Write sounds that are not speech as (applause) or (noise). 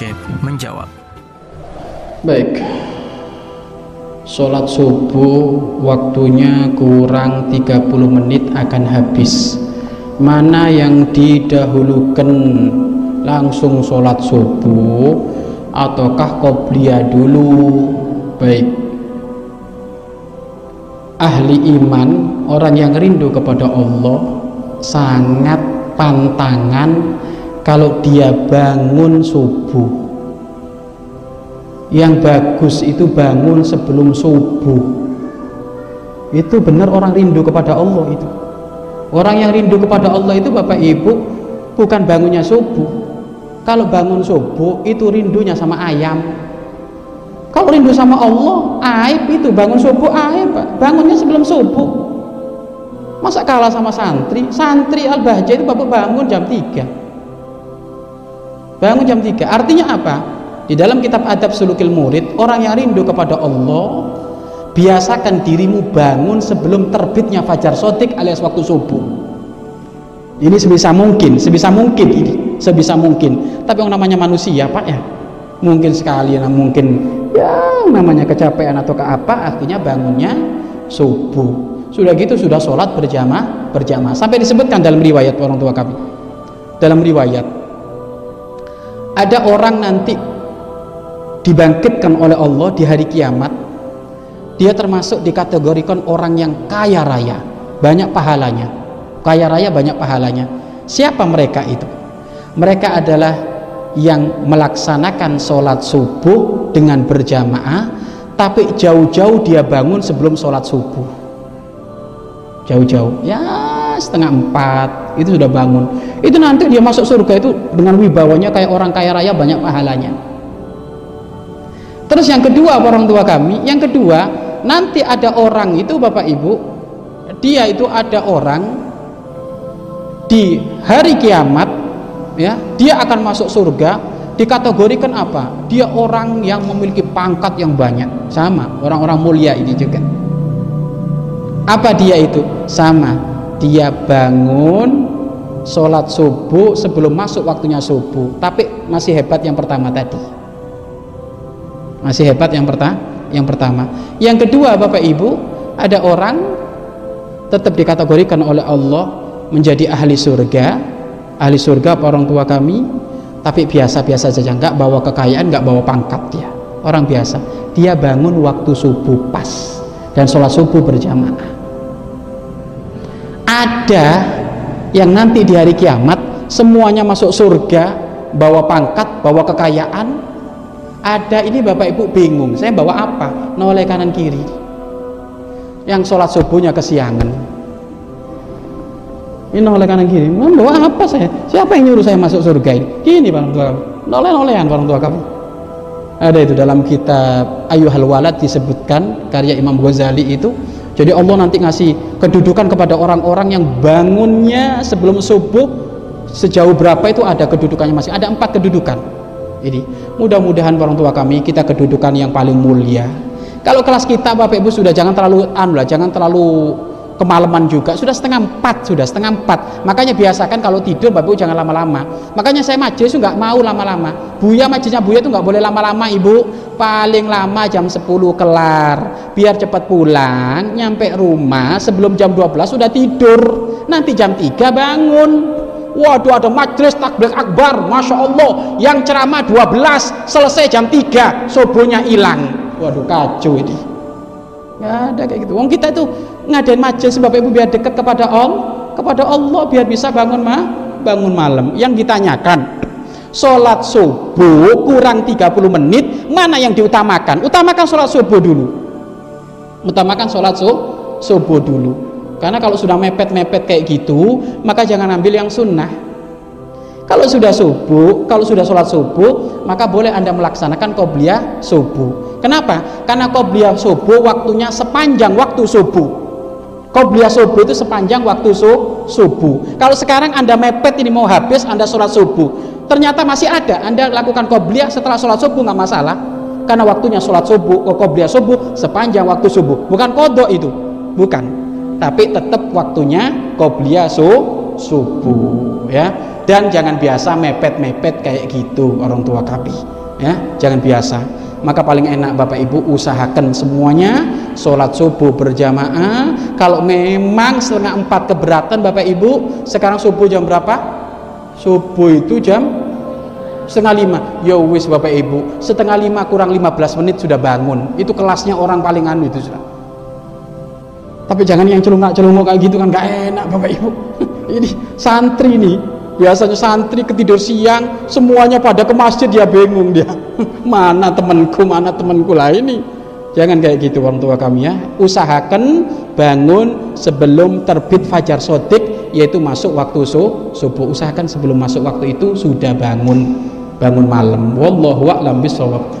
Syekh menjawab. Baik. Sholat subuh waktunya kurang 30 menit akan habis. Mana yang didahulukan langsung sholat subuh ataukah qobliyah dulu? Baik. Ahli iman, orang yang rindu kepada Allah sangat pantangan kalau dia bangun subuh. Yang bagus itu bangun sebelum subuh. Itu benar orang rindu kepada Allah itu. Orang yang rindu kepada Allah itu Bapak Ibu bukan bangunnya subuh. Kalau bangun subuh itu rindunya sama ayam. Kalau rindu sama Allah? Aib itu bangun subuh aib bangunnya sebelum subuh. Masa kalah sama santri? Santri al-bahjah itu bapak bangun jam 3 bangun jam 3 artinya apa? Di dalam kitab adab sulukil murid orang yang rindu kepada Allah biasakan dirimu bangun sebelum terbitnya fajar sotik alias waktu subuh. Ini sebisa mungkin sebisa mungkin ini sebisa mungkin. Tapi yang namanya manusia pak ya mungkin sekali nah mungkin ya namanya kecapean atau ke apa akhirnya bangunnya subuh. Sudah gitu sudah sholat berjamaah berjamaah. Sampai disebutkan dalam riwayat orang tua kami. Dalam riwayat ada orang nanti dibangkitkan oleh Allah di hari kiamat dia termasuk dikategorikan orang yang kaya raya. Banyak pahalanya. Kaya raya banyak pahalanya. Siapa mereka itu? Mereka adalah yang melaksanakan sholat subuh dengan berjamaah tapi jauh-jauh dia bangun sebelum sholat subuh jauh-jauh ya setengah empat itu sudah bangun itu nanti dia masuk surga itu dengan wibawanya kayak orang kaya raya banyak pahalanya Terus yang kedua orang tua kami, yang kedua nanti ada orang itu Bapak Ibu, dia itu ada orang di hari kiamat ya, dia akan masuk surga dikategorikan apa? Dia orang yang memiliki pangkat yang banyak, sama orang-orang mulia ini juga. Apa dia itu? Sama. Dia bangun sholat subuh sebelum masuk waktunya subuh, tapi masih hebat yang pertama tadi. Masih hebat yang pertama yang pertama. Yang kedua Bapak Ibu ada orang tetap dikategorikan oleh Allah menjadi ahli surga. Ahli surga orang tua kami? Tapi biasa-biasa saja. Nggak bawa kekayaan nggak bawa pangkat dia. Orang biasa. Dia bangun waktu subuh pas dan sholat subuh berjamaah. Ada yang nanti di hari kiamat semuanya masuk surga bawa pangkat bawa kekayaan. Ada ini bapak ibu bingung saya bawa apa? Noleh kanan kiri. Yang sholat subuhnya kesiangan. Ini noleh kanan kiri. Bawa apa saya? Siapa yang nyuruh saya masuk surga ini? Gini orang tua kamu. Noleh nolehan orang tua kamu ada itu dalam kitab Ayuhal Walad disebutkan karya Imam Ghazali itu. Jadi Allah nanti ngasih kedudukan kepada orang-orang yang bangunnya sebelum subuh sejauh berapa itu ada kedudukannya masih ada empat kedudukan. Ini mudah-mudahan orang tua kami kita kedudukan yang paling mulia. Kalau kelas kita Bapak Ibu sudah jangan terlalu anu lah, jangan terlalu kemalaman juga. Sudah setengah empat sudah setengah empat. Makanya biasakan kalau tidur bapak ibu jangan lama-lama. Makanya saya majelis nggak mau lama-lama. Buya majelisnya buya itu nggak boleh lama-lama ibu. Paling lama jam 10 kelar. Biar cepat pulang nyampe rumah sebelum jam 12 sudah tidur. Nanti jam 3 bangun. Waduh ada majelis takbir akbar. Masya Allah. Yang ceramah 12 selesai jam 3 subuhnya hilang. Waduh kacau ini nggak ada kayak gitu. Wong kita itu ngadain majelis Bapak Ibu biar dekat kepada Allah kepada Allah biar bisa bangun ma bangun malam. Yang ditanyakan sholat subuh kurang 30 menit mana yang diutamakan? Utamakan sholat subuh dulu. Utamakan sholat subuh dulu. Karena kalau sudah mepet-mepet kayak gitu, maka jangan ambil yang sunnah. Kalau sudah subuh, kalau sudah sholat subuh, maka boleh anda melaksanakan qobliyah subuh. Kenapa? Karena qobliyah subuh waktunya sepanjang waktu subuh. Qobliyah subuh itu sepanjang waktu su subuh. Kalau sekarang anda mepet ini mau habis, anda sholat subuh, ternyata masih ada, anda lakukan qobliyah setelah sholat subuh nggak masalah. Karena waktunya sholat subuh, qobliyah subuh sepanjang waktu subuh, bukan kodok itu, bukan tapi tetap waktunya qobliyah su, subuh ya dan jangan biasa mepet-mepet kayak gitu orang tua kami ya jangan biasa maka paling enak Bapak Ibu usahakan semuanya. Sholat subuh berjamaah. Kalau memang setengah empat keberatan Bapak Ibu sekarang subuh jam berapa? Subuh itu jam setengah lima. Ya wis Bapak Ibu setengah lima kurang 15 menit sudah bangun. Itu kelasnya orang paling anu itu sudah tapi jangan yang celungak-celungok kayak gitu kan gak enak Bapak Ibu. (laughs) Ini santri nih. Biasanya santri ketidur siang semuanya pada ke masjid dia bingung dia (laughs) mana temanku mana temanku lah ini. Jangan kayak gitu orang tua kami ya. Usahakan bangun sebelum terbit fajar sodik yaitu masuk waktu subuh. Usahakan sebelum masuk waktu itu sudah bangun bangun malam. Wallahu a'lam bishawab